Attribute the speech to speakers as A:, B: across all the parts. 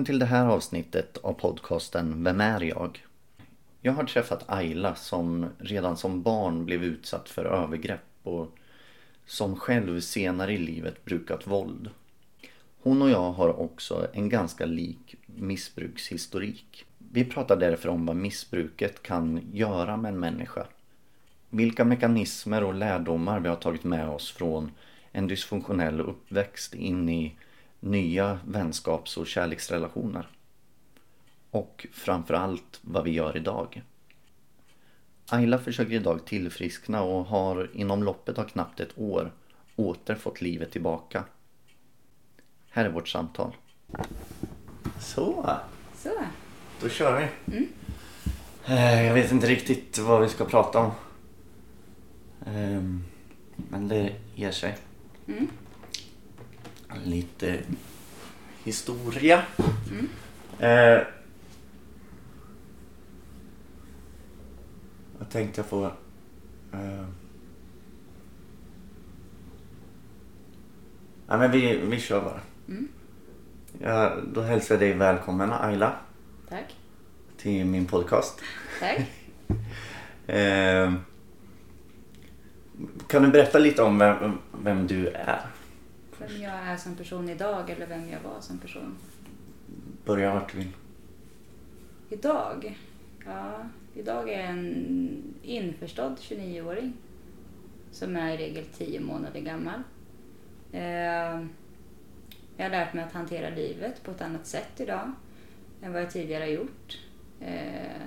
A: Välkommen till det här avsnittet av podcasten Vem är jag? Jag har träffat Ayla som redan som barn blev utsatt för övergrepp och som själv senare i livet brukat våld. Hon och jag har också en ganska lik missbrukshistorik. Vi pratar därför om vad missbruket kan göra med en människa. Vilka mekanismer och lärdomar vi har tagit med oss från en dysfunktionell uppväxt in i nya vänskaps och kärleksrelationer. Och framförallt vad vi gör idag. Ayla försöker idag tillfriskna och har inom loppet av knappt ett år åter fått livet tillbaka. Här är vårt samtal. Så,
B: Så.
A: då kör vi. Eh, Jag vet inte riktigt vad vi ska prata om. Ehm, Men det ger sig. Lite historia. Eh, Jag tänkte få... Eh, ja, men vi, vi kör bara. Ja, då hälsar jag dig välkommen Ayla
B: Tack.
A: till min podcast.
B: Tack.
A: Eh, kan du berätta lite om vem, vem du är?
B: Vem jag är som person idag eller vem jag var som person.
A: Börja vart du vill.
B: Idag? Ja, idag är jag en införstådd 29-åring. Som är i regel 10 månader gammal. Eh, jag har lärt mig att hantera livet på ett annat sätt idag än vad jag tidigare har gjort. Eh,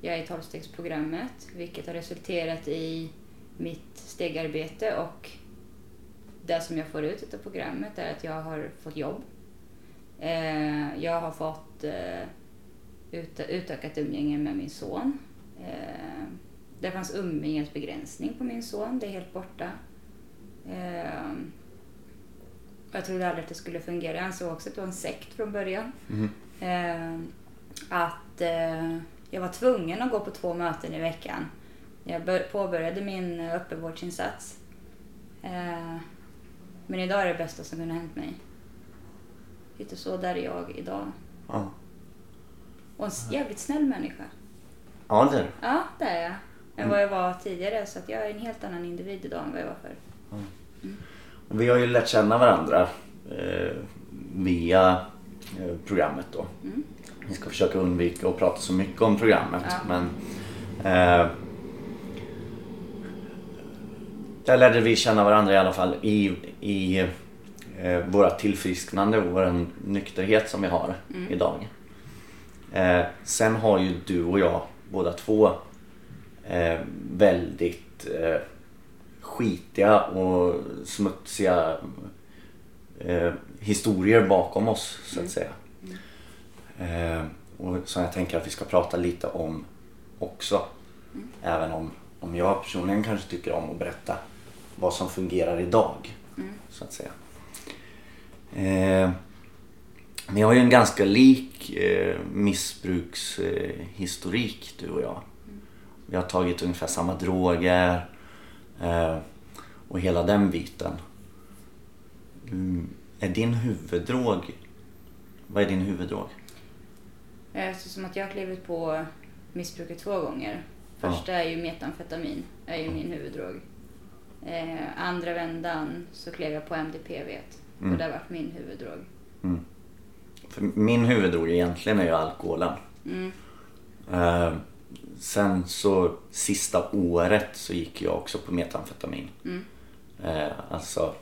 B: jag är i tolvstegsprogrammet vilket har resulterat i mitt stegarbete och det som jag får ut av programmet är att jag har fått jobb. Eh, jag har fått eh, ut, utökat umgänge med min son. Eh, det fanns umgängesbegränsning på min son, det är helt borta. Eh, jag trodde aldrig att det skulle fungera. Jag ansåg också att det var en sekt från början. Eh, att eh, jag var tvungen att gå på två möten i veckan. Jag bör, påbörjade min öppenvårdsinsats. Eh, men idag är det bästa som kunde ha hänt mig. Lite så där är jag idag.
A: Ja,
B: Och en jävligt snäll människa.
A: ja det är.
B: Ja, det är jag. Än vad jag var tidigare. Så att jag är en helt annan individ idag än vad jag var förr.
A: Och Vi har ju lärt känna varandra eh, via eh, programmet då. Vi ska försöka undvika att prata så mycket om programmet.
B: Ja.
A: Men eh, där lärde vi känna varandra i alla fall i, i eh, våra tillfrisknande och vår nykterhet som vi har idag. Eh, sen har ju du och jag båda två eh, väldigt eh, skitiga och smutsiga eh, historier bakom oss så att säga. Eh, och som jag tänker att vi ska prata lite om också. Även om, om jag personligen kanske tycker om att berätta vad som fungerar idag. Så att säga. Eh, men jag har ju en ganska lik eh, missbrukshistorik eh, du och jag. Vi har tagit ungefär samma droger eh, och hela den biten. Mm, är din huvuddrog, vad är din huvuddrog?
B: Eh, Så som att jag har klivit på missbruket två gånger. Första är ju metamfetamin, är ju min huvuddrog. Eh, andra vändan så klev jag på MDPV och det varit min huvuddrog.
A: För min huvuddrog egentligen är ju alkoholen.
B: Mm.
A: Eh, sen så sista året så gick jag också på metamfetamin. Eh, alltså,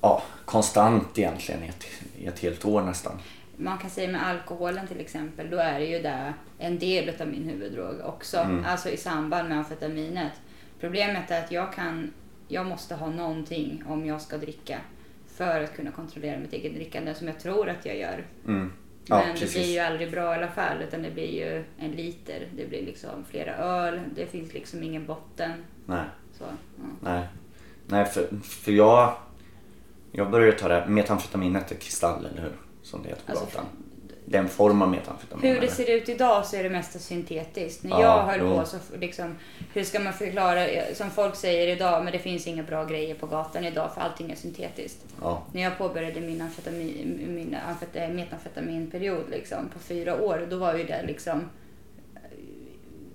A: ja, konstant egentligen i ett, i ett helt år nästan.
B: Man kan säga med alkoholen till exempel, då är det ju där en del av min huvuddrog också. Alltså i samband med amfetaminet. Problemet är att jag kan, jag måste ha någonting om jag ska dricka. För att kunna kontrollera mitt eget drickande som jag tror att jag gör.
A: Mm. Ja,
B: Men det
A: precis.
B: blir ju aldrig bra i alla fall utan det blir ju en liter. Det blir liksom flera öl. Det finns liksom ingen botten.
A: Nej.
B: Så, ja.
A: Nej, Nej för, för jag, jag började ta det här, metamfetaminet är kristall eller hur? Som det heter på
B: Alltså,
A: gatan. Det är en form av metamfetamin.
B: Hur det ser ut idag så är det mesta syntetiskt. När
A: Ja,
B: jag höll
A: jo.
B: på så liksom, hur ska man förklara, som folk säger idag, men det finns inga bra grejer på gatan idag för allting är syntetiskt.
A: Ja,
B: När jag påbörjade min, amfetamin, min amfet- metamfetaminperiod liksom, på fyra år, då var ju det liksom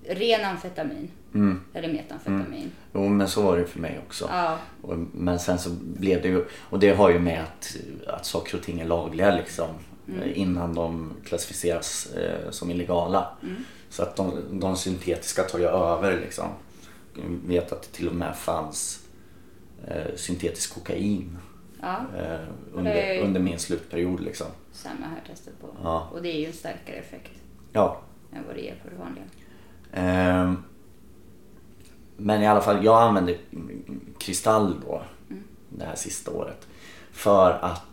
B: eh, ren amfetamin.
A: Mm.
B: Eller metamfetamin.
A: jo men så var det för mig också.
B: Ja,
A: Och, men sen så blev det ju, och det har ju med att, att saker och ting är lagliga liksom. Eh, Innan de klassificeras eh, som illegala. Så att de, de syntetiska tar ju över liksom. Jag vet att det till och med fanns eh, syntetisk kokain
B: ja.
A: eh, under,
B: ju-
A: under min slutperiod liksom.
B: Samma här testet på.
A: Ja.
B: Och det är ju en starkare effekt
A: Ja,
B: än vad det är på det vanliga.
A: Ehm, men i alla fall, jag använde kristall då det här sista året. För att eh,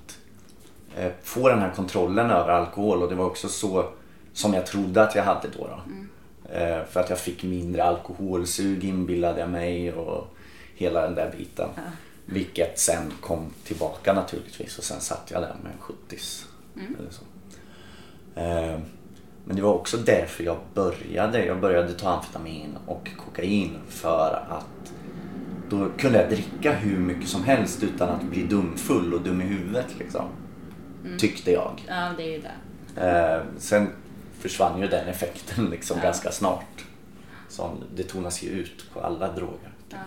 A: få den här kontrollen över alkohol och det var också så som jag trodde att jag hade då. då. Eh, för att jag fick mindre alkoholsug inbillade jag mig och hela den där biten. Vilket sen kom tillbaka naturligtvis och sen satt jag där med en 70 eller så. Eh, Men det var också därför jag började. Jag började ta amfetamin och kokain för att då kunde jag dricka hur mycket som helst utan att bli dumfull och dum i huvudet liksom. Tyckte jag.
B: Ja, det är ju det.
A: Eh, sen försvann ju den effekten liksom
B: Ja.
A: ganska snart. Som det tonas ju ut på alla droger.
B: Ja.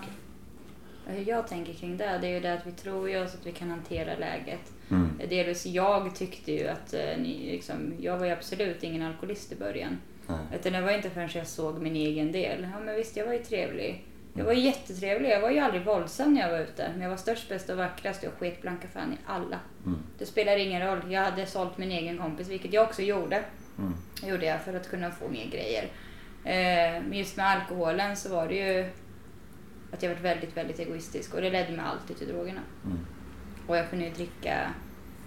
A: jag.
B: Hur jag tänker kring det, det är ju det att vi tror ju oss att vi kan hantera läget.
A: Mm.
B: Delvis jag tyckte ju att eh, liksom, jag var ju absolut ingen alkoholist i början. Utan det var inte förrän jag såg min egen del. Ja men visst, jag var ju trevlig. Jag var jättetrevlig. Jag var ju aldrig våldsam när jag var ute. Men jag var störst, bäst och vackrast. Jag sket blanka fan i alla.
A: Mm.
B: Det spelar ingen roll. Jag hade sålt min egen kompis, vilket jag också gjorde.
A: Mm.
B: gjorde jag för att kunna få mer grejer. Eh, men just med alkoholen så var det ju att jag var väldigt, väldigt egoistisk. Och det ledde mig alltid till drogerna.
A: Mm.
B: Och jag kunde ju dricka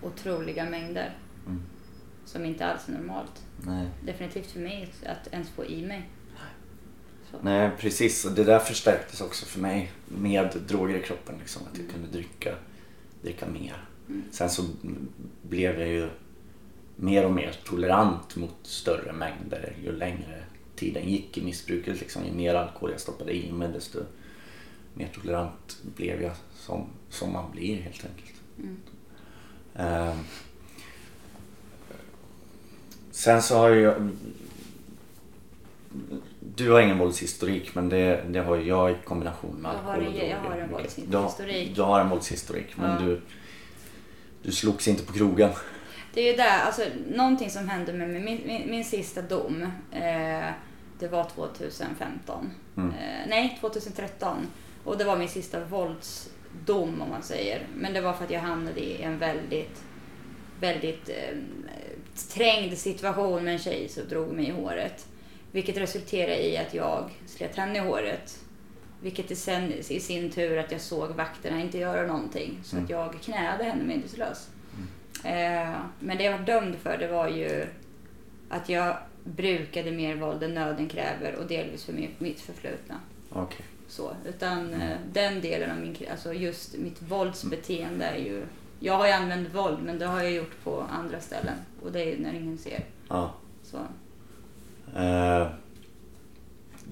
B: otroliga mängder.
A: Mm.
B: Som inte alls är normalt.
A: Nej.
B: Definitivt för mig att ens få i mig.
A: Nej precis och det där förstärktes också för mig med droger i kroppen. Liksom, att jag kunde dricka, dricka mer. Sen så blev jag ju mer och mer tolerant mot större mängder ju längre tiden gick i missbruket. Liksom. Ju mer alkohol jag stoppade i mig desto mer tolerant blev jag som, som man blir helt enkelt. Ehm. sen så har jag du har ingen våldshistorik men det, det har jag i kombination med alkohol och
B: en- jag
A: droger.
B: har en våldshistorik.
A: Du, har- du har en våldshistorik men
B: Ja.
A: du, du slogs inte på krogen.
B: Det är ju där, alltså någonting som hände med min, min, min sista dom, eh, det var 2015.
A: Mm.
B: Eh, nej, 2013. Och det var min sista våldsdom om man säger. Men det var för att jag hamnade i en väldigt, väldigt eh, trängd situation med en tjej som drog mig i håret. Vilket resulterade i att jag slet henne i håret. Vilket i, sen, i sin tur att jag såg vakterna inte göra någonting. Så att jag knäade henne medvetslös. Eh, men det jag var dömd för det var ju att jag brukade mer våld än nöden kräver och delvis för mitt, förflutna.
A: Okej.
B: Så, utan eh, den delen av min, alltså just mitt våldsbeteende är ju, jag har ju använt våld men det har jag gjort på andra ställen och det är när ingen ser.
A: Ja.
B: Så,
A: Eh,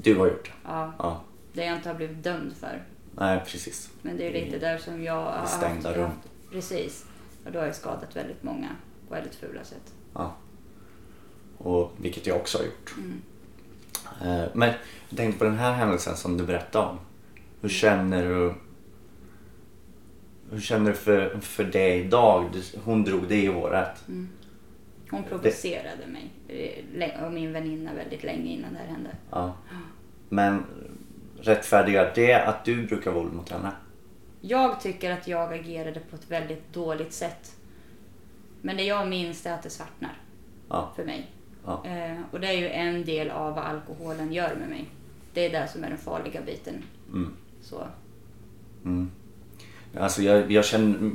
A: du har gjort det?
B: ja,
A: Ja.
B: det jag inte har blivit dömd för.
A: Nej precis.
B: Men det är lite där som jag har
A: stängda
B: haft-
A: rum.
B: Precis. Och då har jag skadat väldigt många på väldigt fula sätt.
A: Ja. Och, vilket jag också har gjort.
B: Mm.
A: Eh, men jag tänkte på den här händelsen som du berättade om. Hur känner du Hur känner du för, för det idag? Hon drog det i håret.
B: Mm. Hon provocerade mig eh, och min väninna väldigt länge innan det här hände.
A: Ja. Men rättfärdigar det att du brukar våld mot henne?
B: Jag tycker att jag agerade på ett väldigt dåligt sätt. Men det jag minns är att det svartnar
A: Ja.
B: för mig.
A: Ja.
B: Eh, och det är ju en del av vad alkoholen gör med mig. Det är det som är den farliga biten.
A: Mm.
B: Så.
A: Mm. Alltså jag, jag, känner,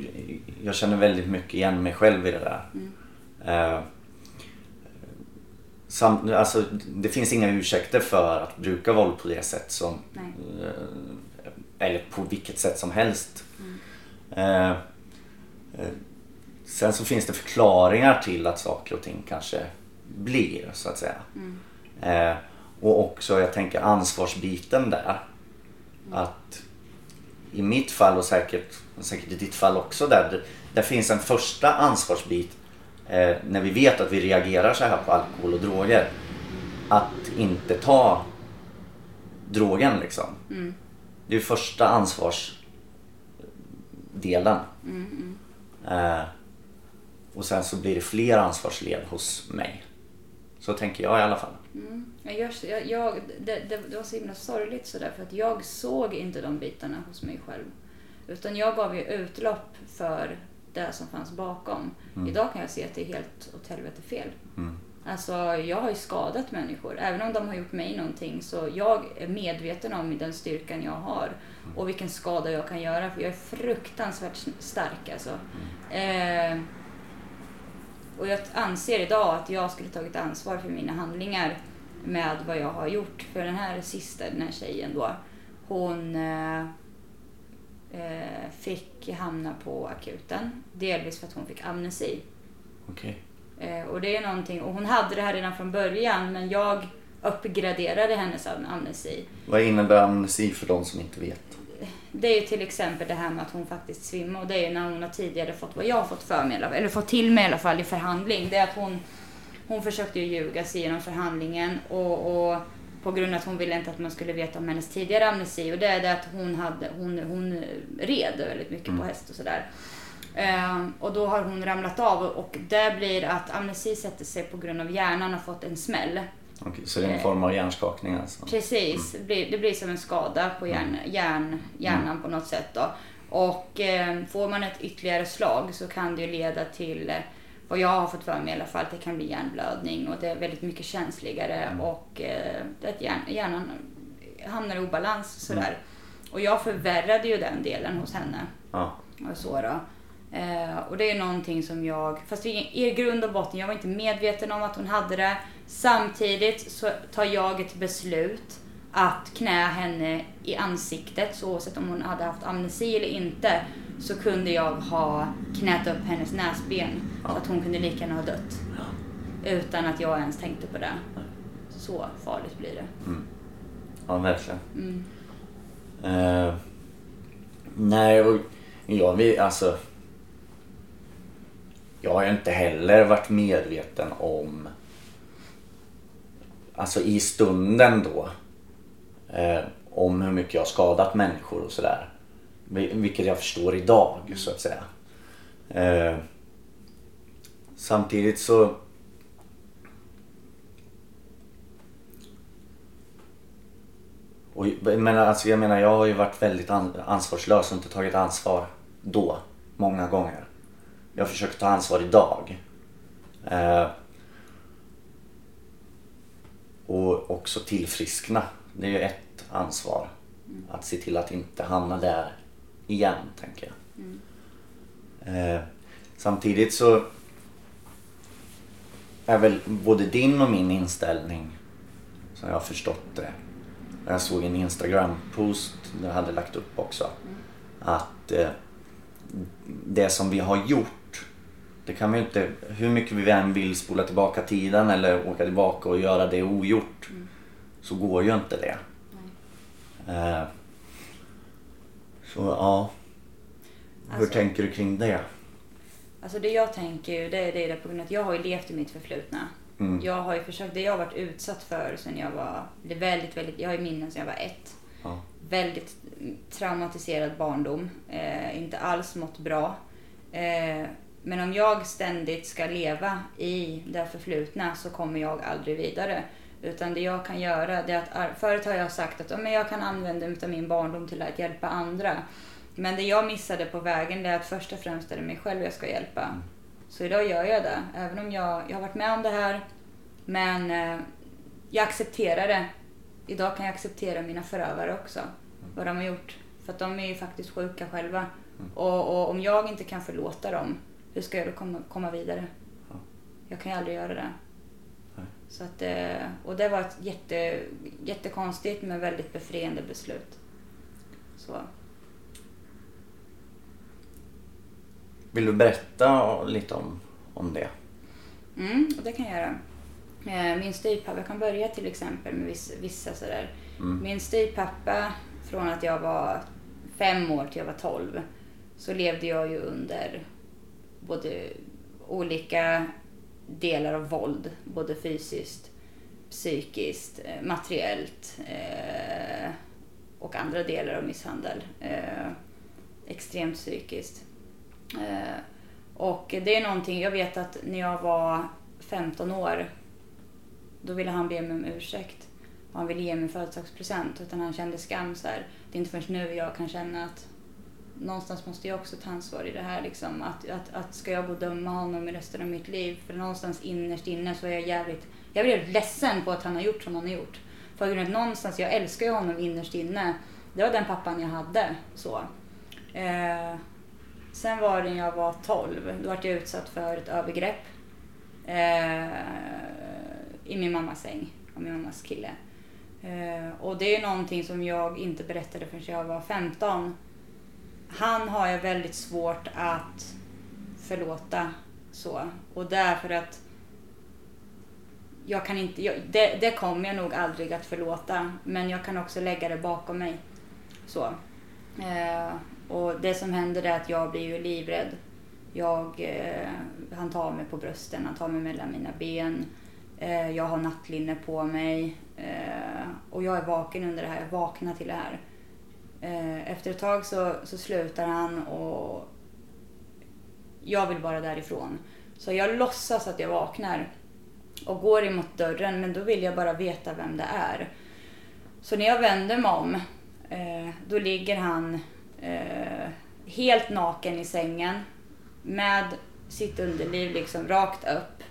A: jag känner väldigt mycket igen mig själv i det där. Eh, sam, alltså, det finns inga ursäkter för att bruka våld på det sätt som... Eh, eller på vilket sätt som helst. Eh, eh, sen så finns det förklaringar till att saker och ting kanske blir så att säga. Eh, och också jag tänker ansvarsbiten där. Att i mitt fall och säkert, säkert i ditt fall också där, där finns en första ansvarsbit eh, när vi vet att vi reagerar så här på alkohol och droger. Att inte ta drogen liksom. Det är första ansvarsdelen. Eh, och sen så blir det fler ansvarsled hos mig. Så tänker jag i alla fall.
B: Jag, så- jag, jag, det, det, det var så himla sorgligt sådär för att jag såg inte de bitarna hos mig själv. Utan jag gav ju utlopp för det som fanns bakom. Idag kan jag se att det är helt åt helvete fel. Alltså jag har ju skadat människor. Även om de har gjort mig någonting så jag är medveten om den styrkan jag har. Och vilken skada jag kan göra. För jag är fruktansvärt stark alltså. Eh, och jag anser idag att jag skulle tagit ansvar för mina handlingar med vad jag har gjort. För den här sista, den här tjejen då, hon eh, fick hamna på akuten. Delvis för att hon fick amnesi.
A: Okej.
B: Eh, och det är någonting, och hon hade det här redan från början men jag uppgraderade hennes am- amnesi.
A: Vad innebär amnesi för de som inte vet?
B: Det är ju till exempel det här med att hon faktiskt svimmar och det är ju när hon har tidigare fått vad jag har fått för mig, eller fått till mig i alla fall i förhandling. Det är att hon, hon försökte ju ljuga sig igenom förhandlingen och, och på grund av att hon ville inte att man skulle veta om hennes tidigare amnesi och det är det att hon, hade, hon, hon red väldigt mycket på häst och sådär. Ehm, och då har hon ramlat av och det blir att amnesi sätter sig på grund av hjärnan har fått en smäll.
A: Okej, så det är en form av hjärnskakning alltså?
B: Precis, det, blir, det blir som en skada på hjärn, hjärn, hjärnan på något sätt. Då. Och eh, får man ett ytterligare slag så kan det ju leda till, eh, vad jag har fått för mig i alla fall, att det kan bli hjärnblödning och det är väldigt mycket känsligare och eh, att hjärn, hjärnan hamnar i obalans sådär. Och jag förvärrade ju den delen hos henne.
A: Ja.
B: Och så då. Eh, och det är någonting som jag, fast i, i grund och botten, jag var inte medveten om att hon hade det. Samtidigt så tar jag ett beslut att knä henne i ansiktet, så oavsett om hon hade haft amnesi eller inte, så kunde jag ha knät upp hennes näsben så att hon kunde lika gärna ha dött. Utan att jag ens tänkte på det. Så farligt blir det.
A: Ja, verkligen.
B: Mm.
A: Eh, nej, och jag vill alltså... Jag har ju inte heller varit medveten om... Alltså i stunden då. Eh, om hur mycket jag har skadat människor och sådär. Vil- Vilket jag förstår idag så att säga. Eh, samtidigt så... Och, menar, alltså, jag menar, jag har ju varit väldigt an, ansvarslös och inte tagit ansvar då, många gånger. Jag försöker ta ansvar idag. Eh, och också tillfriskna. Det är ju ett ansvar. Att se till att inte hamna där igen, tänker jag. Eh, samtidigt så är väl både din och min inställning, som jag har förstått det, jag såg en Instagram-post du hade lagt upp också. Att eh, det som vi har gjort, det kan vi inte, hur mycket vi än vill spola tillbaka tiden eller åka tillbaka och göra det ogjort, så går ju inte det. Eh, så ja, hur
B: Alltså-
A: tänker du kring det?
B: Alltså det jag tänker det är det på grund av att jag har ju levt i mitt förflutna.
A: Mm.
B: Jag har ju försökt, det jag har varit utsatt för sen jag var, det är väldigt, väldigt, jag har ju minnen sen jag var ett.
A: Ja.
B: Väldigt traumatiserad barndom. Eh, inte alls mått bra. Eh, Men om jag ständigt ska leva i det förflutna så kommer jag aldrig vidare. Utan det jag kan göra, det är att förut har jag sagt att men jag kan använda mig av min barndom till att hjälpa andra. Men det jag missade på vägen det är att först och främst är det mig själv jag ska hjälpa. Så idag gör jag det. Även om jag, jag har varit med om det här. Men eh, jag accepterar det. Idag kan jag acceptera mina förövare också. Vad de har gjort. För att de är ju faktiskt sjuka själva. Och, och om jag inte kan förlåta dem, hur ska jag då komma, komma vidare?
A: Ja.
B: Jag kan ju aldrig göra det. Så att, eh, och det var ett jätte, jättekonstigt men väldigt befriande beslut. Så.
A: Vill du berätta lite om, om det?
B: Mm, och det kan jag göra. Eh, Min styvpappa, jag kan börja till exempel med vissa, vissa sådär.
A: Mm.
B: Min styvpappa, från att jag var fem år till jag var tolv, så levde jag ju under både olika delar av våld, både fysiskt, psykiskt, eh, materiellt eh, och andra delar av misshandel. Eh, extremt psykiskt. Eh, och det är någonting, jag vet att när jag var 15 år, då ville han be mig om ursäkt. Och han ville ge mig en födelsedagspresent, utan han kände skam så här. Det är inte förrän nu jag kan känna att någonstans måste jag också ta ansvar i det här. Liksom. Att, att, att ska jag gå och döma honom i resten av mitt liv? För någonstans innerst inne så är jag jävligt, jag blir ledsen på att han har gjort som han har gjort. För att någonstans, jag älskar ju honom innerst inne. Det var den pappan jag hade. Så. Eh, sen var det när jag var 12, då var jag utsatt för ett övergrepp. Eh, I min mammas säng, av min mammas kille. Eh, och det är någonting som jag inte berättade förrän jag var 15. Han har jag väldigt svårt att förlåta så. Och därför att jag kan inte, jag, det, det kommer jag nog aldrig att förlåta. Men jag kan också lägga det bakom mig. Så. Eh, och det som händer är att jag blir ju livrädd. Jag, eh, han tar mig på brösten, han tar mig mellan mina ben. Eh, jag har nattlinne på mig. Eh, och jag är vaken under det här, jag vaknar till det här. Eh, efter ett tag så, så slutar han och jag vill bara därifrån. Så jag låtsas att jag vaknar och går emot dörren men då vill jag bara veta vem det är. Så när jag vänder mig om eh, då ligger han eh, helt naken i sängen med sitt underliv liksom rakt upp.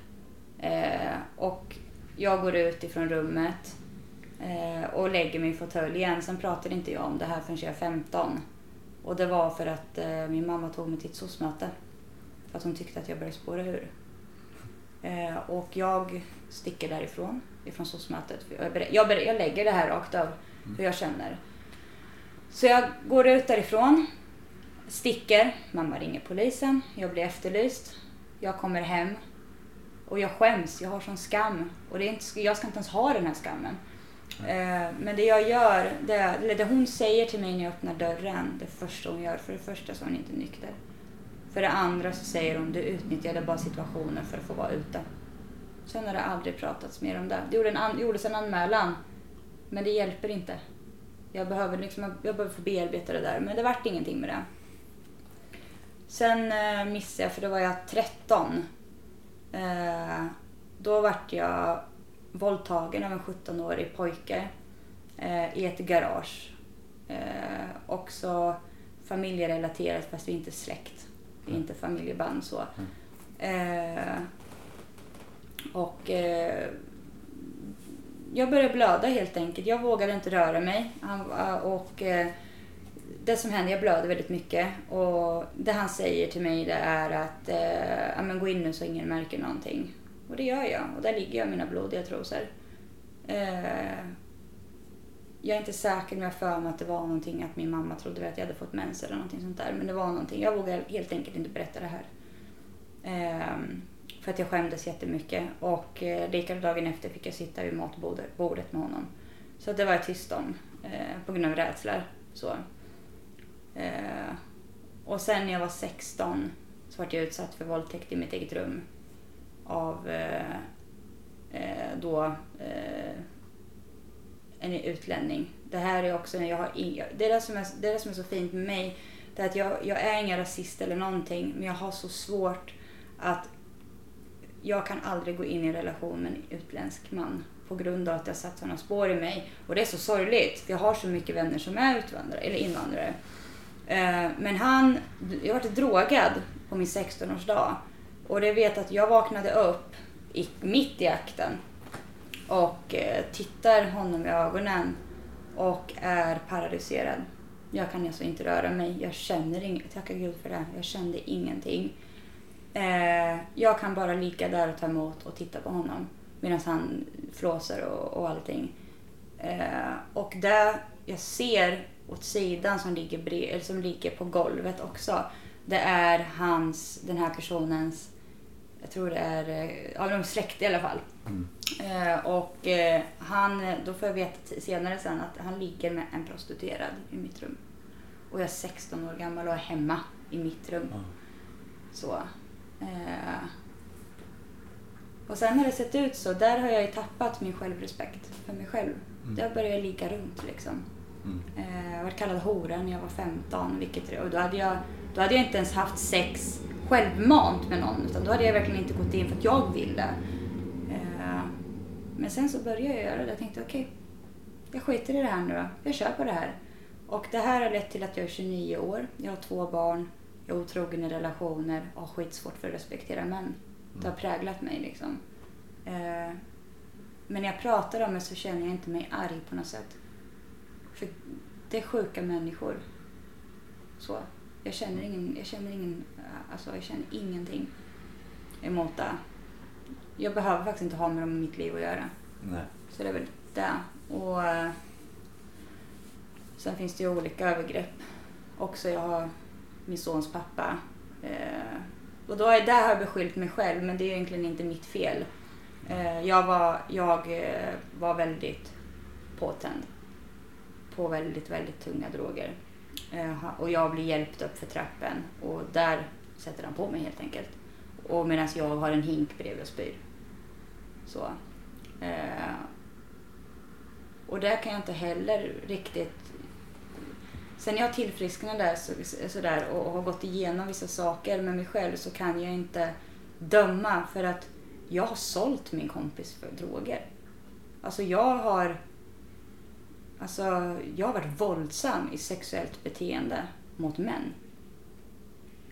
B: Och jag går ut ifrån rummet eh, och lägger mig i fåtöljen. Sen pratade inte jag om det här förrän jag är 15. Och det var för att eh, min mamma tog mig till ett SOS-möte. För att hon tyckte att jag började spåra ur. Eh, och jag sticker därifrån, ifrån SOS-mötet. Jag, jag, jag lägger det här rakt av, hur jag känner. Så jag går ut därifrån, sticker, mamma ringer polisen, jag blir efterlyst. Jag kommer hem och jag skäms, jag har sån skam. Och det är inte, jag ska inte ens ha den här skammen. Eh, men det jag gör, det, eller det hon säger till mig när jag öppnar dörren, det första hon gör, för det första så är hon inte nykter. För det andra så säger hon, du utnyttjade bara situationen för att få vara ute. Sen har det aldrig pratats mer om det. Det gjorde en an, gjordes en anmälan, men det hjälper inte. Jag behöver, liksom, jag behöver få bearbeta det där, men det vart ingenting med det. Sen eh, missade jag, för då var jag 13. Eh, då vart jag våldtagen av en 17-årig pojke eh, i ett garage. Eh, också familjerelaterat fast vi är inte släkt. Vi är inte familjeband så. Eh, och eh, jag började blöda helt enkelt. Jag vågade inte röra mig. Han, och eh, det som hände, jag blöder väldigt mycket. Och det han säger till mig det är att eh, gå in nu så ingen märker någonting. Och det gör jag. Och där ligger jag i mina blodiga trosor. Eh, jag är inte säker men jag har för mig att det var någonting att min mamma trodde att jag hade fått mens eller någonting sånt där. Men det var någonting. Jag vågade helt enkelt inte berätta det här. Eh, för att jag skämdes jättemycket. Och eh, likadant dagen efter fick jag sitta vid matbordet med honom. Så att det var jag tyst om. Eh, på grund av rädslor. Så. Eh, och sen när jag var 16 så var jag utsatt för våldtäkt i mitt eget rum. Av eh, eh, då eh, en utlänning. Det här är också när jag har inga, det, är det, som är, det är det som är så fint med mig. Det är att jag, jag är ingen rasist eller någonting, men jag har så svårt att jag kan aldrig gå in i en relation med en utländsk man på grund av att det har satt sådana spår i mig. Och det är så sorgligt, för jag har så mycket vänner som är utvandrare, eller invandrare. Eh, men han, jag vart drogad på min 16-årsdag. Och det vet att jag vaknade upp i, mitt i akten och eh, tittar honom i ögonen och är paralyserad. Jag kan alltså inte röra mig. Jag känner inget. Tacka gud för det. Jag kände ingenting. Eh, jag kan bara ligga där och ta emot och titta på honom medan han flåsar och, och allting. Eh, och där jag ser åt sidan som ligger, bre- eller som ligger på golvet också. Det är hans, den här personens, jag tror det är, eh, ja de släkt i alla fall. Eh, och eh, han, då får jag veta senare sen att han ligger med en prostituerad i mitt rum. Och jag är 16 år gammal och är hemma i mitt rum. Så. Eh, och sen har det sett ut så, där har jag ju tappat min självrespekt för mig själv. Börjar jag ligga runt liksom. Eh, jag var kallad hora när jag var 15, vilket, och då hade, jag, då hade jag inte ens haft sex självmant med någon, utan då hade jag verkligen inte gått in för att jag ville. Eh, men sen så började jag göra det. Jag tänkte okej, jag skiter i det här nu då. Jag kör på det här. Och det här har lett till att jag är 29 år. Jag har två barn. Jag är otrogen i relationer och har skitsvårt för att respektera män. Det har präglat mig liksom. Eh, men när jag pratar om det så känner jag inte mig arg på något sätt. För det är sjuka människor. Så. Jag känner ingen, jag känner ingen, alltså jag känner ingenting emot det. Jag behöver faktiskt inte ha med dem i mitt liv att göra.
A: Nej.
B: Så det är väl det. Och eh, sen finns det ju olika övergrepp också. Jag har min sons pappa. Eh, och då är, där har jag beskyllt mig själv, men det är egentligen inte mitt fel. Eh, jag var, jag eh, var väldigt påtänd på väldigt, väldigt tunga droger. Eh, och jag blir hjälpt upp för trappen och där sätter han på mig helt enkelt. Och medan jag har en hink bredvid och spyr. Så. Eh, och där kan jag inte heller riktigt... Sen jag tillfrisknade så, sådär och, och har gått igenom vissa saker med mig själv så kan jag inte döma för att jag har sålt min kompis för droger. Alltså jag har... Alltså jag har varit våldsam i sexuellt beteende mot män.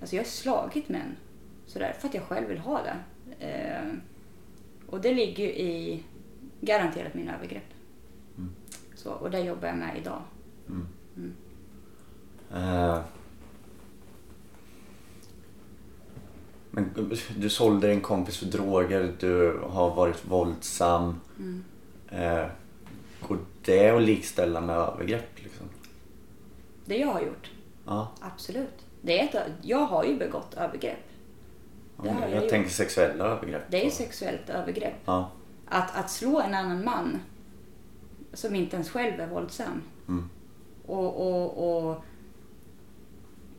B: Alltså jag har slagit män. Sådär, för att jag själv vill ha det. Eh, och det ligger ju i garanterat mina övergrepp. Så, och det jobbar jag med idag.
A: Eh, Men du sålde din kompis för droger, du har varit våldsam. Eh, Går det att likställa med övergrepp? Liksom?
B: Det jag har gjort,
A: Ja,
B: absolut. Det är ett, jag har ju begått övergrepp. Har
A: jag,
B: jag
A: tänker sexuella övergrepp.
B: Det är ju sexuellt övergrepp.
A: Ja,
B: Att, att slå en annan man som inte ens själv är våldsam
A: Mm.
B: och, och, och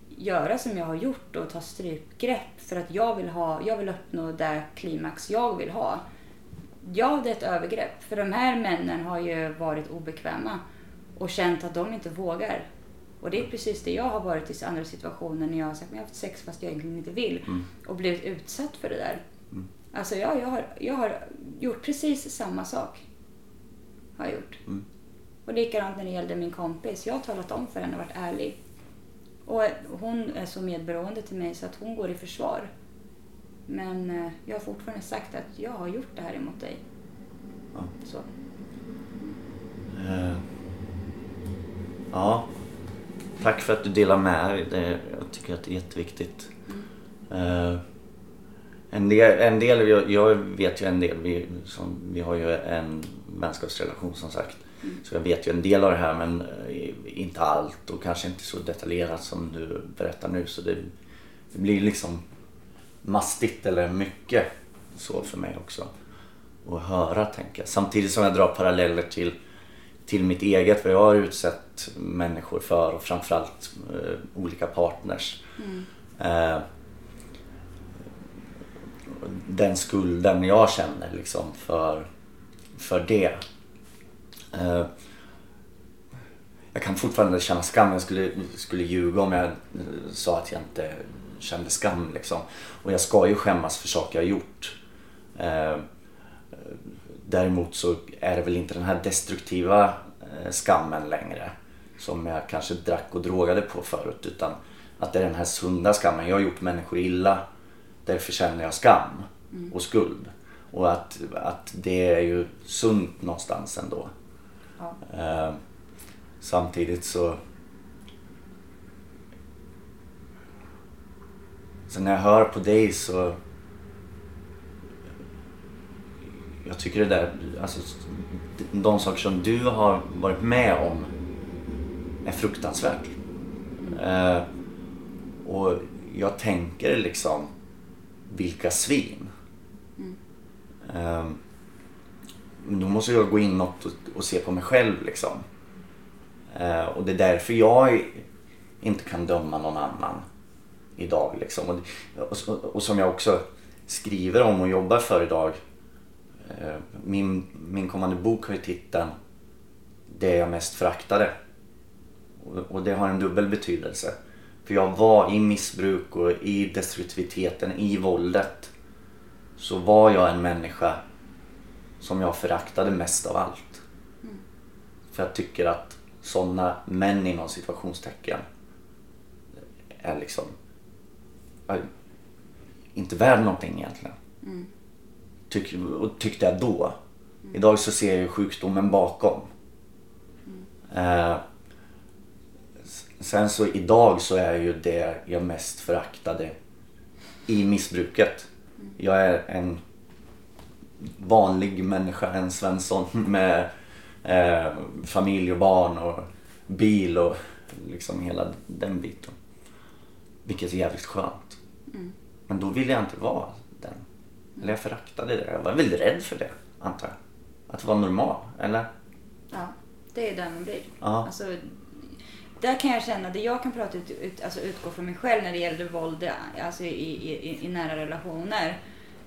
B: göra som jag har gjort och ta strypgrepp för att jag vill, ha, jag vill uppnå det klimax jag vill ha. Ja, det är ett övergrepp. För de här männen har ju varit obekväma och känt att de inte vågar. Och det är precis det jag har varit i andra situationer när jag har sagt att jag har haft sex fast jag egentligen inte vill och blivit utsatt för det där. Alltså ja, jag, har, jag har gjort precis samma sak. Har jag gjort. Och likadant när det gällde min kompis. Jag har talat om för henne och varit ärlig. Och hon är så medberoende till mig så att hon går i försvar. Men eh, jag har fortfarande sagt att jag har gjort det här emot dig.
A: Ja.
B: Så.
A: Eh, ja. Tack för att du delar med dig. Det, jag tycker att det är jätteviktigt. Eh, en del, en del jag, jag vet ju en del, vi, som, vi har ju en vänskapsrelation som sagt. Så jag vet ju en del av det här men inte allt och kanske inte så detaljerat som du berättar nu. Så det, det blir liksom mastigt eller mycket så för mig också. Att höra tänker jag. Samtidigt som jag drar paralleller till, till mitt eget. För jag har utsatt människor för och framförallt eh, olika partners. Eh, den skulden jag känner liksom för, för det. Eh, jag kan fortfarande känna skam. Jag skulle, skulle ljuga om jag eh, sa att jag inte kände skam. Liksom. Och jag ska ju skämmas för saker jag har gjort. Eh, däremot så är det väl inte den här destruktiva eh, skammen längre. Som jag kanske drack och drogade på förut. Utan att det är den här sunda skammen. Jag har gjort människor illa. Därför känner jag skam och skuld. Och att, att det är ju sunt någonstans ändå.
B: Ja.
A: Eh, samtidigt så... Så när jag hör på dig så... Jag tycker det där, alltså de saker som du har varit med om är fruktansvärt. Eh, och jag tänker liksom, vilka svin. Eh, men då måste jag gå inåt och, och se på mig själv liksom. Eh, och det är därför jag inte kan döma någon annan idag. Liksom. Och, och, och som jag också skriver om och jobbar för idag. Eh, min, min kommande bok har ju titeln Det jag mest föraktade. Och, och det har en dubbel betydelse. För jag var i missbruk och i destruktiviteten, i våldet. Så var jag en människa som jag föraktade mest av allt. För jag tycker att sådana män inom situationstecken är liksom inte värd någonting egentligen. Tyck, och tyckte jag då. Idag så ser jag ju sjukdomen bakom. Eh, s- sen så idag så är ju det jag mest föraktade i missbruket. Jag är en vanlig människa, en Svensson med eh, familj och barn och bil och liksom hela den biten. Vilket är jävligt skönt. Men då ville jag inte vara den. Eller jag föraktade det. Jag var väl rädd för det, antar jag. Att vara normal, eller?
B: Ja, det är där man blir.
A: Ja.
B: Alltså, där kan jag känna, det jag kan prata ut, ut, alltså utgå från mig själv när det gäller våld alltså i, i, i, i nära relationer.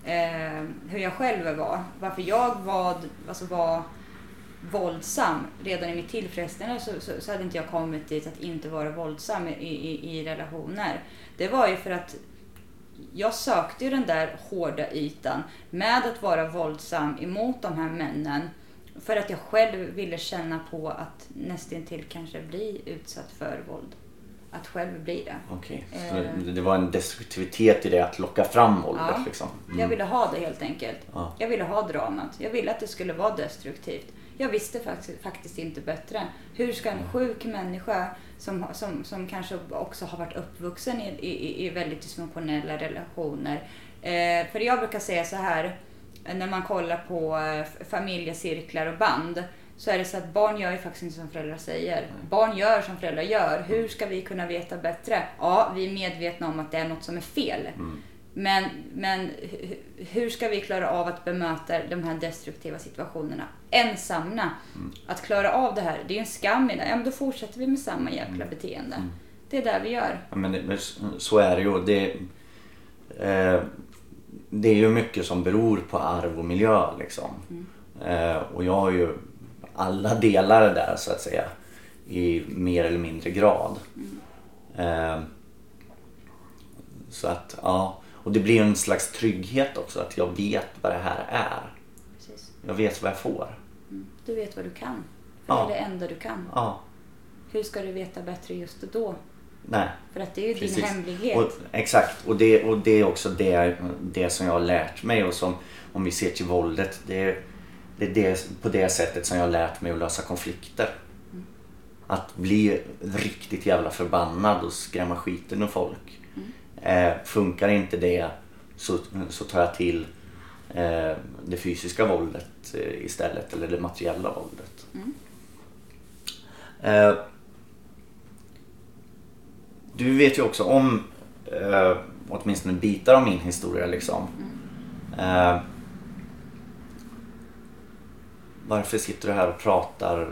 B: Eh, hur jag själv var. Varför jag var, alltså var våldsam redan i mitt tillfrisknande så, så, så hade inte jag kommit dit att inte vara våldsam i, i, i relationer. Det var ju för att jag sökte ju den där hårda ytan med att vara våldsam emot de här männen. För att jag själv ville känna på att nästintill kanske bli utsatt för våld. Att själv bli det.
A: Okej. Så
B: Eh.
A: det, det var en destruktivitet i det att locka fram våldet
B: Ja.
A: liksom.
B: Jag ville ha det helt enkelt.
A: Ja.
B: Jag ville ha dramat. Jag ville att det skulle vara destruktivt. Jag visste faktiskt, faktiskt inte bättre. Hur ska en sjuk människa som, som, som kanske också har varit uppvuxen i, i, i väldigt dysfunktionella relationer. Eh, för jag brukar säga så här, när man kollar på eh, familjecirklar och band. Så är det så att barn gör ju faktiskt inte som föräldrar säger. Barn gör som föräldrar gör. Hur ska vi kunna veta bättre? Ja, vi är medvetna om att det är något som är fel. Men, men hu- hur ska vi klara av att bemöta de här destruktiva situationerna ensamma? Att klara av det här, det är ju en skam i det. Ja, men då fortsätter vi med samma jäkla beteende. Det är det vi gör.
A: Ja, Men det, så är det ju. Det, eh, det är ju mycket som beror på arv och miljö liksom. Eh, och jag har ju alla delar där så att säga. I mer eller mindre grad. Eh, så att ja. Och det blir en slags trygghet också att jag vet vad det här är.
B: Precis.
A: Jag vet vad jag får.
B: Du vet vad du kan. För
A: Ja.
B: Det är det enda du kan.
A: Ja,
B: Hur ska du veta bättre just då?
A: nej.
B: För att det är ju
A: Precis.
B: din hemlighet.
A: Och, exakt, och det, och det är också det, det som jag har lärt mig och som om vi ser till våldet. Det, det är det, på det sättet som jag har lärt mig att lösa konflikter. Att bli riktigt jävla förbannad och skrämma skiten ur folk. Eh, funkar inte det så, så tar jag till eh, det fysiska våldet eh, istället eller det materiella våldet. Eh, du vet ju också om eh, åtminstone bitar av min historia liksom. Eh, varför sitter du här och pratar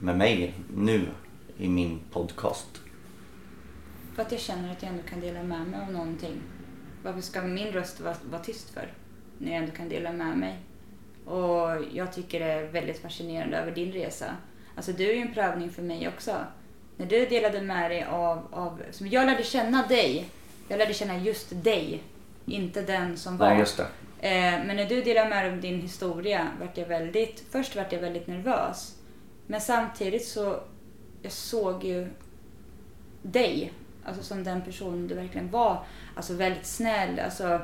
A: med mig nu i min podcast?
B: För att jag känner att jag ändå kan dela med mig av någonting. Varför ska min röst vara, vara tyst för? När jag ändå kan dela med mig. Och jag tycker det är väldigt fascinerande över din resa. Alltså du är ju en prövning för mig också. När du delade med dig av, av som jag lärde känna dig. Jag lärde känna just dig. Inte den som var.
A: Nej, just det.
B: Eh, men när du delade med dig av din historia vart jag väldigt, först vart jag väldigt nervös. Men samtidigt så, jag såg ju dig, alltså som den person du verkligen var. Alltså väldigt snäll, alltså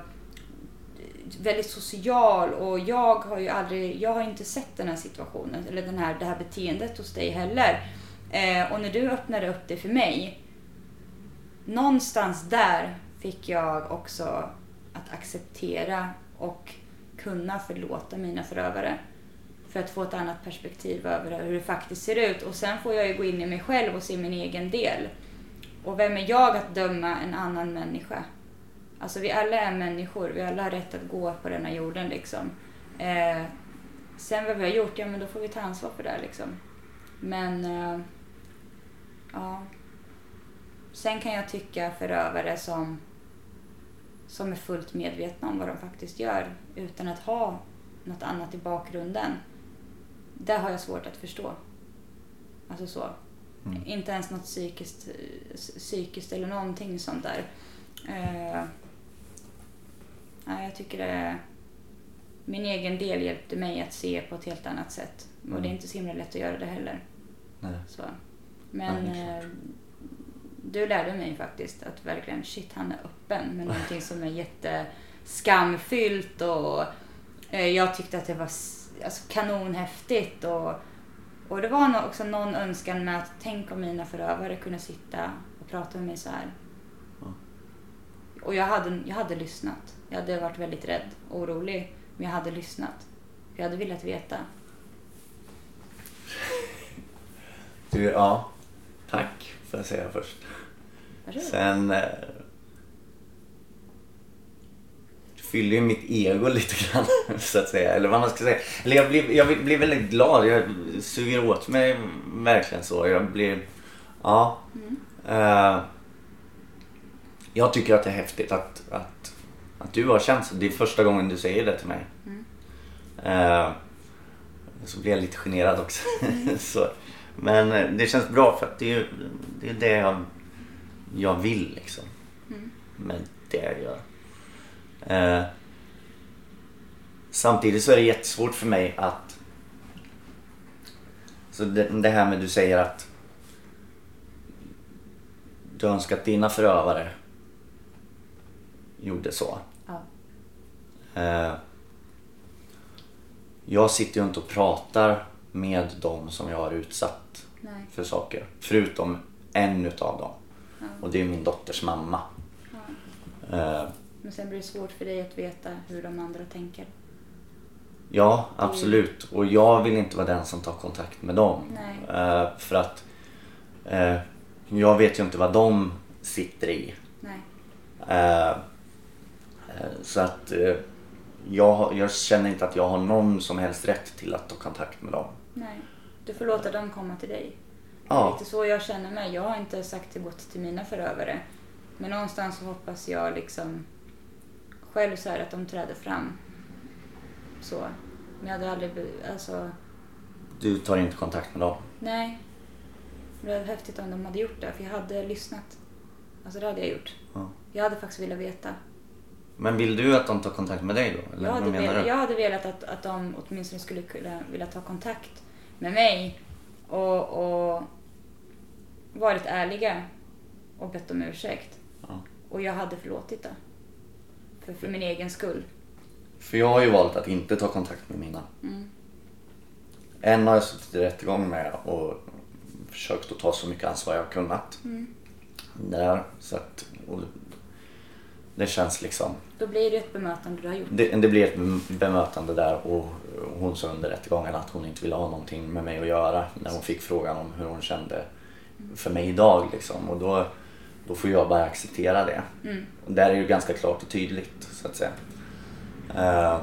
B: väldigt social och jag har ju aldrig, jag har inte sett den här situationen eller den här, det här beteendet hos dig heller. Eh, och när du öppnade upp det för mig, någonstans där fick jag också att acceptera och kunna förlåta mina förövare. För att få ett annat perspektiv över hur det faktiskt ser ut. Och sen får jag ju gå in i mig själv och se min egen del. Och vem är jag att döma en annan människa? Alltså vi alla är människor, vi alla har rätt att gå på denna jorden liksom. Eh, sen vad vi har gjort, ja men då får vi ta ansvar för det liksom. Men, eh, ja. Sen kan jag tycka förövare som, som är fullt medvetna om vad de faktiskt gör utan att ha något annat i bakgrunden. Det har jag svårt att förstå. Alltså så.
A: Mm.
B: Inte ens något psykiskt, psykiskt eller någonting sånt där. Eh, nej, jag tycker det... Min egen del hjälpte mig att se på ett helt annat sätt. Och det är
A: Mm.
B: inte så himla lätt att göra det heller.
A: Nej.
B: Så. Men
A: Ja, är
B: eh, du lärde mig faktiskt att verkligen, shit han är öppen med någonting som är jätteskamfyllt och eh, jag tyckte att det var alltså, kanonhäftigt och, och det var nog också någon önskan med att tänk om mina förövare kunde sitta och prata med mig så här.
A: Ja.
B: Och jag hade, jag hade lyssnat. Jag hade varit väldigt rädd och orolig, men jag hade lyssnat. För jag hade velat veta.
A: Du, ja. Tack får jag säga först. Sen... Eh, det fyller ju mitt ego lite grann så att säga. Eller vad man ska säga. Eller jag blir, jag blir väldigt glad. Jag suger åt mig verkligen så. Jag blir... Ja. Eh, jag tycker att det är häftigt att, att, att du har känt så. Det är första gången du säger det till mig. Eh, så blir jag lite generad också. så. Men eh, det känns bra för att det är det, är det jag, jag vill liksom. Med det jag gör. Eh, samtidigt så är det jättesvårt för mig att... Så det, det här med du säger att du önskar att dina förövare gjorde så.
B: Ja.
A: Eh, jag sitter ju inte och pratar med dem som jag har utsatt
B: Nej.
A: för saker. Förutom en utav dem.
B: Ja.
A: Och det är min dotters mamma.
B: Ja.
A: Eh,
B: Men sen blir det svårt för dig att veta hur de andra tänker.
A: ja, absolut. Och jag vill inte vara den som tar kontakt med dem. Eh, för att eh, jag vet ju inte vad de sitter i.
B: Nej.
A: Eh, eh, så att eh, jag, jag känner inte att jag har någon som helst rätt till att ta kontakt med dem.
B: Nej. Du får låta dem komma till dig. Det är
A: Ja,
B: lite så jag känner mig. Jag har inte sagt det gott till mina förövare. Men någonstans så hoppas jag liksom själv så här att de träder fram. Så. Men jag hade aldrig... Alltså,
A: du tar inte kontakt med dem.
B: nej. Det var häftigt om de hade gjort det. För jag hade lyssnat. Alltså det hade jag gjort.
A: Ja.
B: Jag hade faktiskt velat veta.
A: Men vill du att de tar kontakt med dig då? Eller
B: Jag hade, velat, jag hade velat att, att de åtminstone skulle kunna vilja ta kontakt med mig och, och varit ärliga och bett om ursäkt.
A: Ja.
B: Och jag hade förlåtit det. För, för min egen skull.
A: För jag har ju valt att inte ta kontakt med mina.
B: Mm.
A: En har jag suttit i rättegång med och försökt att ta så mycket ansvar jag har kunnat.
B: Mm.
A: Där, så att, det känns liksom...
B: Då blir det ett bemötande du har gjort.
A: Det, det blir ett bemötande där och hon sa under rättegången att hon inte ville ha någonting med mig att göra när hon fick frågan om hur hon kände för mig idag. Liksom. Och då, då får jag bara acceptera det.
B: Mm.
A: Och där är det ju ganska klart och tydligt så att säga. Eh,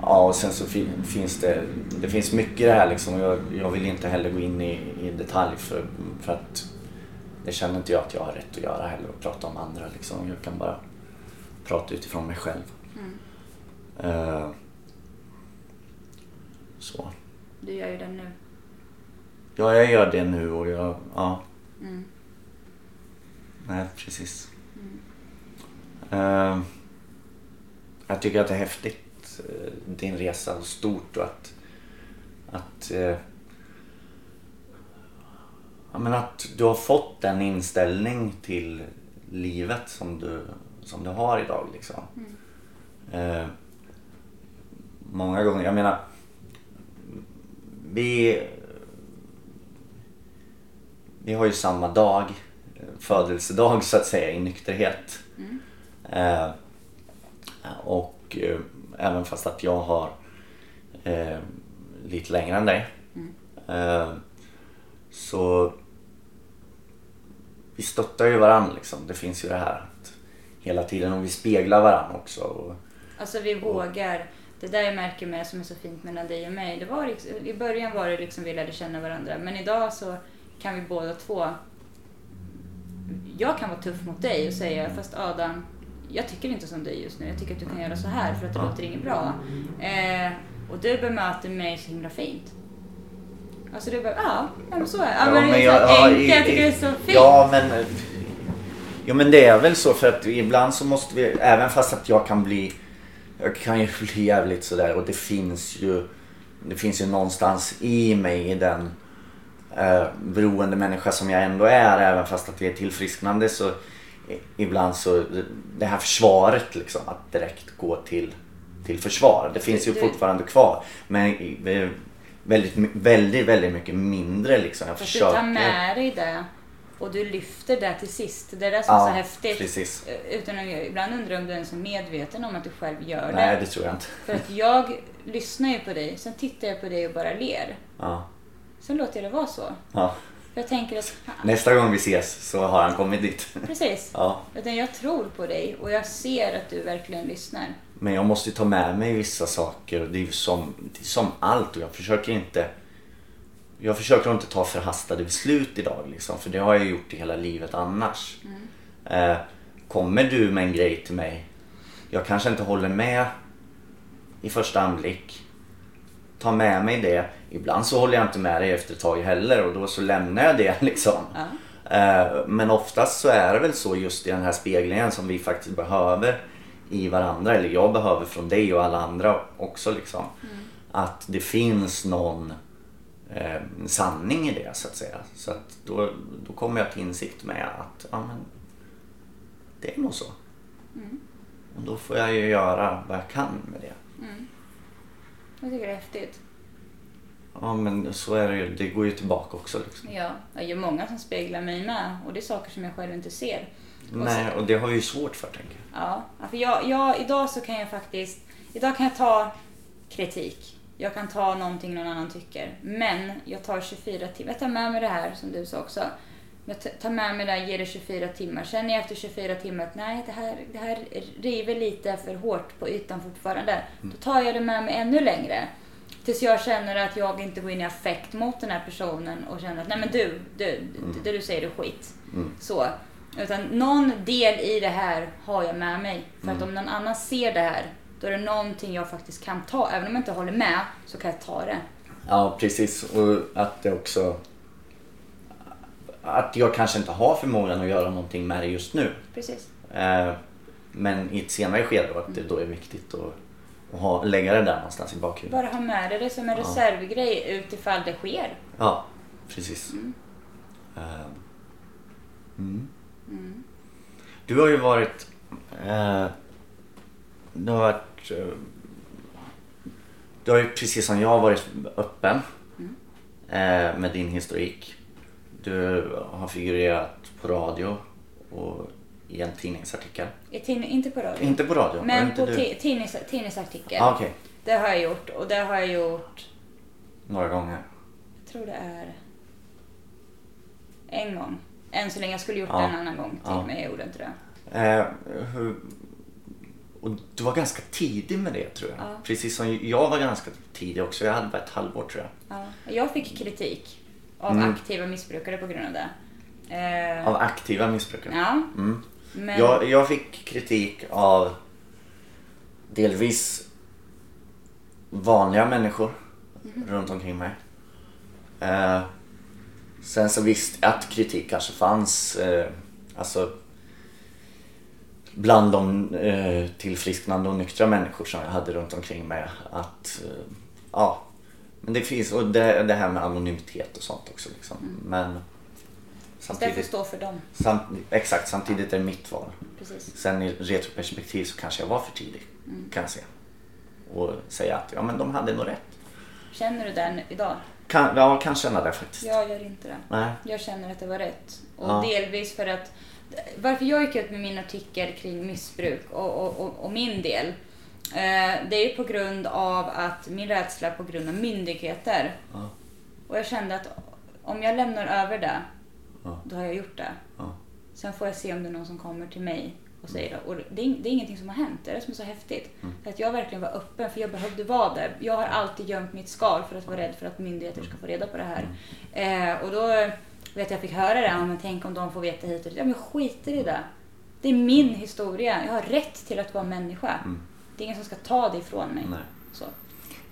A: ja och sen så fin, finns det, det finns mycket i det här liksom. Jag, jag vill inte heller gå in i, i detalj för, för att det känner inte jag att jag har rätt att göra heller och prata om andra liksom. Jag kan bara prata utifrån mig själv.
B: Mm.
A: Eh, så.
B: Du gör ju det nu.
A: Ja, jag gör det nu och jag... Ja.
B: Mm.
A: Nej, precis. Eh, jag tycker att det är häftigt, eh, din resa och stort och att... Att... eh, ja, men att du har fått den inställning till livet som du, som du har idag liksom. Eh, många gånger, jag menar... Vi... Vi har ju samma dag, födelsedag så att säga i nykterhet. Eh, och eh, även fast att jag har eh, lite längre än dig. Eh, så vi stöttar ju varandra liksom. Det finns ju det här att hela tiden och vi speglar varandra också. Och,
B: Alltså vi vågar. Det där jag märker med som är så fint mellan dig och mig. Det var liksom- I början var det liksom vi lärde känna varandra. Men idag så kan vi båda två... Jag kan vara tuff mot dig och säga fast Adam, jag tycker inte som dig just nu. Jag tycker att du kan göra så här för att det låter inget bra. Eh, och du bemöter mig så himla fint. Alltså du bara, ja, men så är det. Ja, men det är så
A: ja,
B: enkelt, jag tycker det är så fint.
A: Ja men, ja men det är väl så för att ibland så måste vi, även fast att jag kan bli, jag kan ju bli jävligt sådär och det finns ju, det finns ju någonstans i mig i den eh, beroende människa som jag ändå är även fast att vi är tillfrisknande så ibland så det här försvaret liksom att direkt gå till, till försvar. Det finns ju
B: Du-
A: fortfarande kvar men väldigt, väldigt, väldigt mycket mindre liksom. Jag
B: Fast du
A: försöker.
B: tar med dig det och du lyfter det till sist. Det är det som är
A: Ja,
B: så häftigt.
A: precis.
B: Eh, Utan att, ibland undrar jag om du ens är medveten om att du själv gör
A: Nej
B: det.
A: det tror jag inte.
B: För att jag lyssnar ju på dig, sen tittar jag på dig och bara ler.
A: Ja.
B: Sen låter jag det vara så.
A: Ja.
B: Jag tänker att, "Ha,
A: Nästa gång vi ses så har han kommit dit.
B: precis.
A: Ja.
B: Utan jag tror på dig och jag ser att du verkligen lyssnar.
A: Men jag måste ta med mig vissa saker. Det är ju som, det är som allt och jag försöker inte jag försöker inte ta förhastade beslut idag liksom, för det har jag gjort i hela livet annars. Eh, kommer du med en grej till mig, jag kanske inte håller med i första anblick. Ta med mig det. Ibland så håller jag inte med dig efter ett tag heller och då så lämnar jag det liksom.
B: Ja.
A: Eh, Men oftast så är det väl så just i den här speglingen som vi faktiskt behöver i varandra. Eller jag behöver från dig och alla andra också liksom. Att det finns någon eh, sanning i det så att säga. Så att då, då kommer jag till insikt med att ja, men, det är nog så. Och då får jag ju göra vad jag kan med det.
B: Jag tycker det är häftigt.
A: Ja men så är det ju. Det går ju tillbaka också liksom.
B: Ja, jag är ju många som speglar mig med och det är saker som jag själv inte ser.
A: Nej, och det har vi ju svårt för tänker jag.
B: Ja, för jag, jag, idag så kan jag faktiskt, idag kan jag ta kritik. Jag kan ta någonting någon annan tycker. Men jag tar 24 timmar, jag tar med mig det här som du sa också. Jag tar med mig det, här, ger det 24 timmar. Känner jag efter 24 timmar att nej, det här, det här river lite för hårt på ytan fortfarande. Då tar jag det med mig ännu längre. Tills jag känner att jag inte går in i affekt mot den här personen och känner att nej men du, du, det du säger är skit. Så. Utan någon del i det här har jag med mig. För att om någon annan ser det här, då är det någonting jag faktiskt kan ta. Även om jag inte håller med, så kan jag ta det.
A: Ja, precis. Och att det också... Att jag kanske inte har förmågan att göra någonting med det just nu.
B: Precis.
A: Eh, Men i ett senare skede att det då är viktigt att, att ha, lägga det där någonstans i bakhuvudet.
B: Bara ha med det, som en reservgrej utifall det sker.
A: Ja, precis. Eh, Mm. Du har ju varit... Eh, du har varit... Eh, du har ju precis som jag varit öppen eh, med din historik. Du har figurerat på radio och i en tidningsartikel.
B: I tidning, inte på radio.
A: Inte på radio?
B: men på
A: du?
B: ti- tidnings, tidningsartikel.
A: Ah, Okej,
B: Det har jag gjort. Och det har jag gjort,
A: några gånger.
B: jag tror det är en gång. Än så länge. Jag skulle gjort
A: Ja.
B: det en annan gång till,
A: Ja.
B: men jag gjorde inte det.
A: Eh, hur, och du var ganska tidig med det tror jag.
B: Ja.
A: Precis som jag var ganska tidig också. Jag hade bara ett halvår tror jag.
B: Ja. Jag fick kritik av
A: Mm.
B: aktiva missbrukare på grund av det. Eh,
A: Av aktiva missbrukare.
B: Ja,
A: Mm.
B: Men...
A: Jag, jag fick kritik av delvis vanliga människor
B: Mhm.
A: runt omkring mig. Eh, Sen så visst att kritik kanske fanns. Eh, alltså bland de eh, tillfrisknande och nyktra människor som jag hade runt omkring mig. Att, eh, ja, men det finns, och det, det här med anonymitet och sånt också. Liksom. Men
B: Istället för att
A: samtidigt,
B: stå för dem.
A: samt, exakt, samtidigt är det mitt val.
B: Precis.
A: Sen i retroperspektiv så kanske jag var för tidig, kan jag se. Och säga att ja, men de hade nog rätt.
B: Känner du den idag?
A: Kan, ja, kan känna det faktiskt.
B: Jag gör inte det.
A: Nej.
B: Jag känner att det var rätt. Och
A: Ja.
B: delvis för att varför jag gick ut med min artikel kring missbruk och, och, och, och min del. Eh, det är på grund av att min rädsla på grund av myndigheter.
A: Ja.
B: Och jag kände att om jag lämnar över det,
A: Ja.
B: då har jag gjort det.
A: Ja.
B: Sen får jag se om det är någon som kommer till mig och säger det. Och det, är, det är ingenting som har hänt. Det är det som är så häftigt.
A: Mm.
B: För att jag verkligen var öppen, för jag behövde vara där. Jag har alltid gömt mitt skal för att vara rädd för att myndigheter ska få reda på det här.
A: Mm.
B: Eh, och då vet jag fick höra det. Ja, men tänk om de får veta hit och dit. Ja, men jag skiter i det. Det är min historia. Jag har rätt till att vara människa. Det är ingen som ska ta det ifrån mig.
A: Mm. Nej.
B: Så.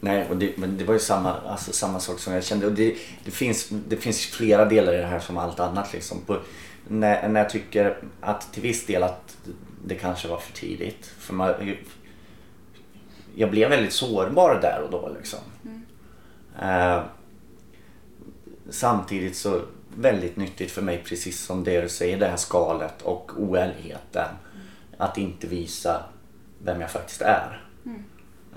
A: Nej, och det, men det var ju samma, alltså, samma sak som jag kände. Och det, det, finns, det finns flera delar i det här som allt annat. Liksom. På, när, när jag tycker att till viss del att det kanske var för tidigt. För man, jag blev väldigt sårbar där och då. Liksom. Eh, samtidigt så väldigt nyttigt för mig, precis som det du säger, det här skalet och oärligheten. Att inte visa vem jag faktiskt är.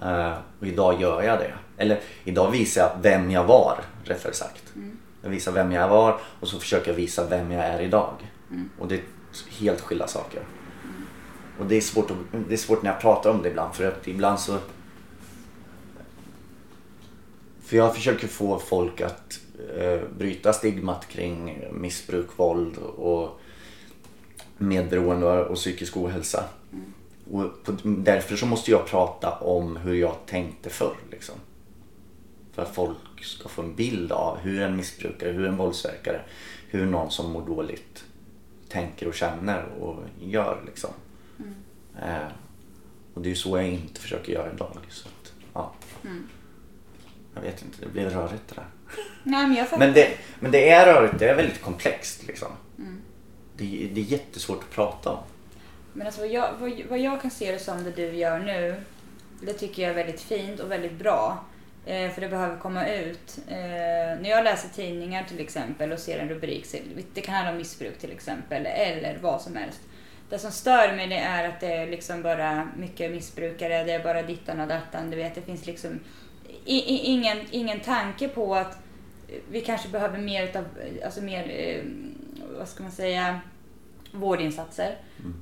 A: Eh, och idag gör jag det. Eller idag visar jag vem jag var, rättare sagt. Jag visar vem jag var och så försöker jag visa vem jag är idag. Och det är helt skilda saker. Och det är, svårt att, det är svårt när jag pratar om det ibland för att ibland så... För jag försöker få folk att eh, bryta stigmat kring missbruk, våld och medberoende och psykisk ohälsa. Och på, därför så måste jag prata om hur jag tänkte förr. Liksom. För att folk ska få en bild av hur en missbrukare, hur en våldsverkare, hur någon som mår dåligt tänker och känner och gör. Liksom. Eh, och det är ju så jag inte försöker göra idag. Så att, ja. Jag vet inte, det blev rörigt det där.
B: Nej, men jag fattar.
A: Men det, men det är rörigt, det är väldigt komplext. Liksom. Det, det är jättesvårt att prata om.
B: Men alltså vad jag, vad, vad jag kan se det som det du gör nu, det tycker jag är väldigt fint och väldigt bra. Eh, för det behöver komma ut. Eh, när jag läser tidningar till exempel och ser en rubrik, det kan handla om missbruk till exempel, eller vad som helst. Det som stör mig det är att det är liksom bara mycket missbrukare, det är bara dittan och dattan, du vet. Det finns liksom i, i, ingen, ingen tanke på att vi kanske behöver mer utav, alltså mer, eh, vad ska man säga, vårdinsatser.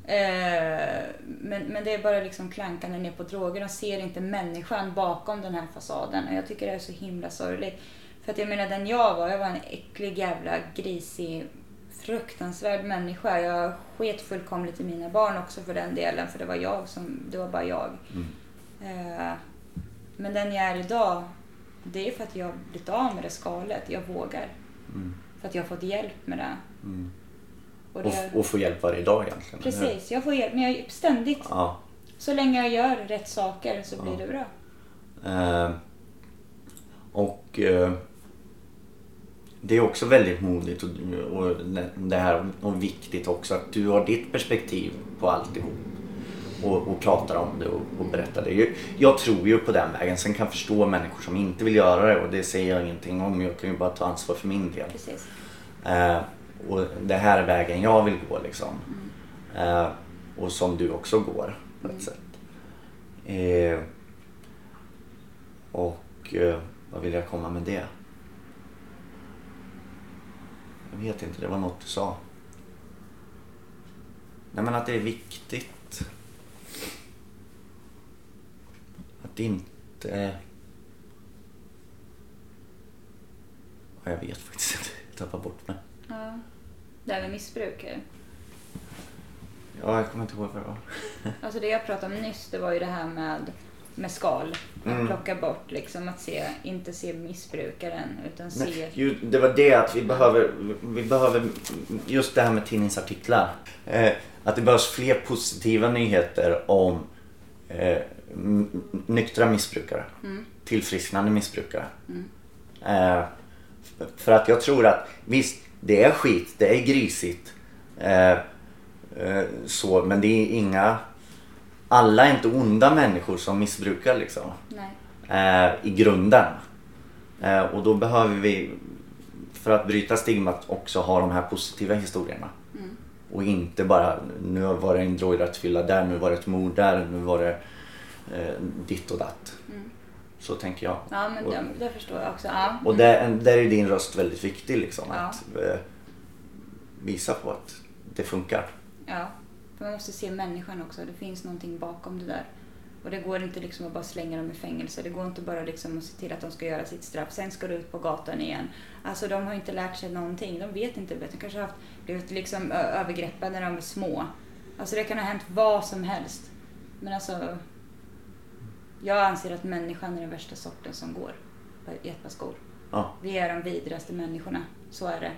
B: Eh, men, men det är bara liksom klankande ner på droger. De ser inte människan bakom den här fasaden. Och jag tycker det är så himla sorgligt. För att jag menar den jag var, jag var en äcklig jävla grisig fruktansvärd människa. Jag sket fullkomligt i mina barn också för den delen. För det var jag som, det var bara jag. Eh, men den jag är idag, det är för att jag har blivit av med det skalet. Jag vågar. För att jag har fått hjälp med det. Och
A: Och,
B: det
A: och få hjälp varje dag egentligen.
B: precis, jag får hjälp. Men jag ständigt,
A: Ja.
B: så länge jag gör rätt saker så blir det bra.
A: Eh, och eh, det är också väldigt modigt och, och det här och viktigt också att du har ditt perspektiv på alltihop. Och, och pratar om det och, och berättar det. Jag, jag tror ju på den vägen. Sen kan jag förstå människor som inte vill göra det och det säger jag ingenting om. Jag kan ju bara ta ansvar för min del.
B: Precis.
A: Eh, och det här är vägen jag vill gå liksom. Eh, och som du också går på ett sätt. Eh, och eh, vad vill jag komma med det? Jag vet inte, det var något du sa. Nej men att det är viktigt. Att inte... Ja, jag vet faktiskt inte. Jag tappar bort mig.
B: Ja. Det här med missbruk.
A: Ja, jag kommer inte ihåg vad det var.
B: Alltså det jag pratade om nyss, det var ju det här med, med skal. Att
A: Mm.
B: plocka bort, liksom att se, inte se missbrukaren utan se...
A: Nej, ju, det var det att vi behöver, vi behöver just det här med tidningsartiklar. Eh, att det behövs fler positiva nyheter om eh, nyktra missbrukare. Tillfrisknande missbrukare. Eh, För att jag tror att visst, det är skit, det är grisigt. Eh, eh, så, men det är inga... Alla är inte onda människor som missbrukar liksom. Eh, I grunden. Eh, och då behöver vi, för att bryta stigmat, också ha de här positiva historierna. Och inte bara, nu var det en drograttfylla där, nu var det ett mord där, nu var det eh, ditt och datt. Så tänker jag.
B: Ja, men det, det förstår jag också. Ja.
A: och där, där är din röst väldigt viktig liksom.
B: Ja.
A: Att eh, visa på att det funkar.
B: Ja, man måste se människan också. Det finns någonting bakom det där. Och det går inte liksom att bara slänga dem i fängelse. Det går inte bara liksom att se till att de ska göra sitt straff. Sen ska du ut på gatan igen. Alltså de har inte lärt sig någonting. De vet inte. De kanske har haft, blivit liksom övergreppade när de var små. Alltså det kan ha hänt vad som helst. Men alltså... Jag anser att människan är den värsta sorten som går i ett par skor.
A: Ja.
B: Vi är de vidrigaste människorna. Så är det.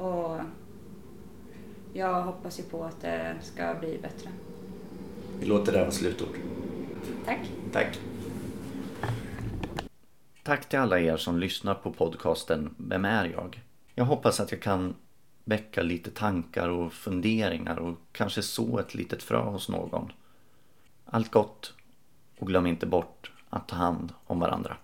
B: Och jag hoppas ju på att det ska bli bättre.
A: Vi låter det vara slutord.
B: Tack.
A: Tack. Tack till alla er som lyssnar på podcasten Vem är jag? Jag hoppas att jag kan väcka lite tankar och funderingar och kanske så ett litet frö hos någon. Allt gott och glöm inte bort att ta hand om varandra.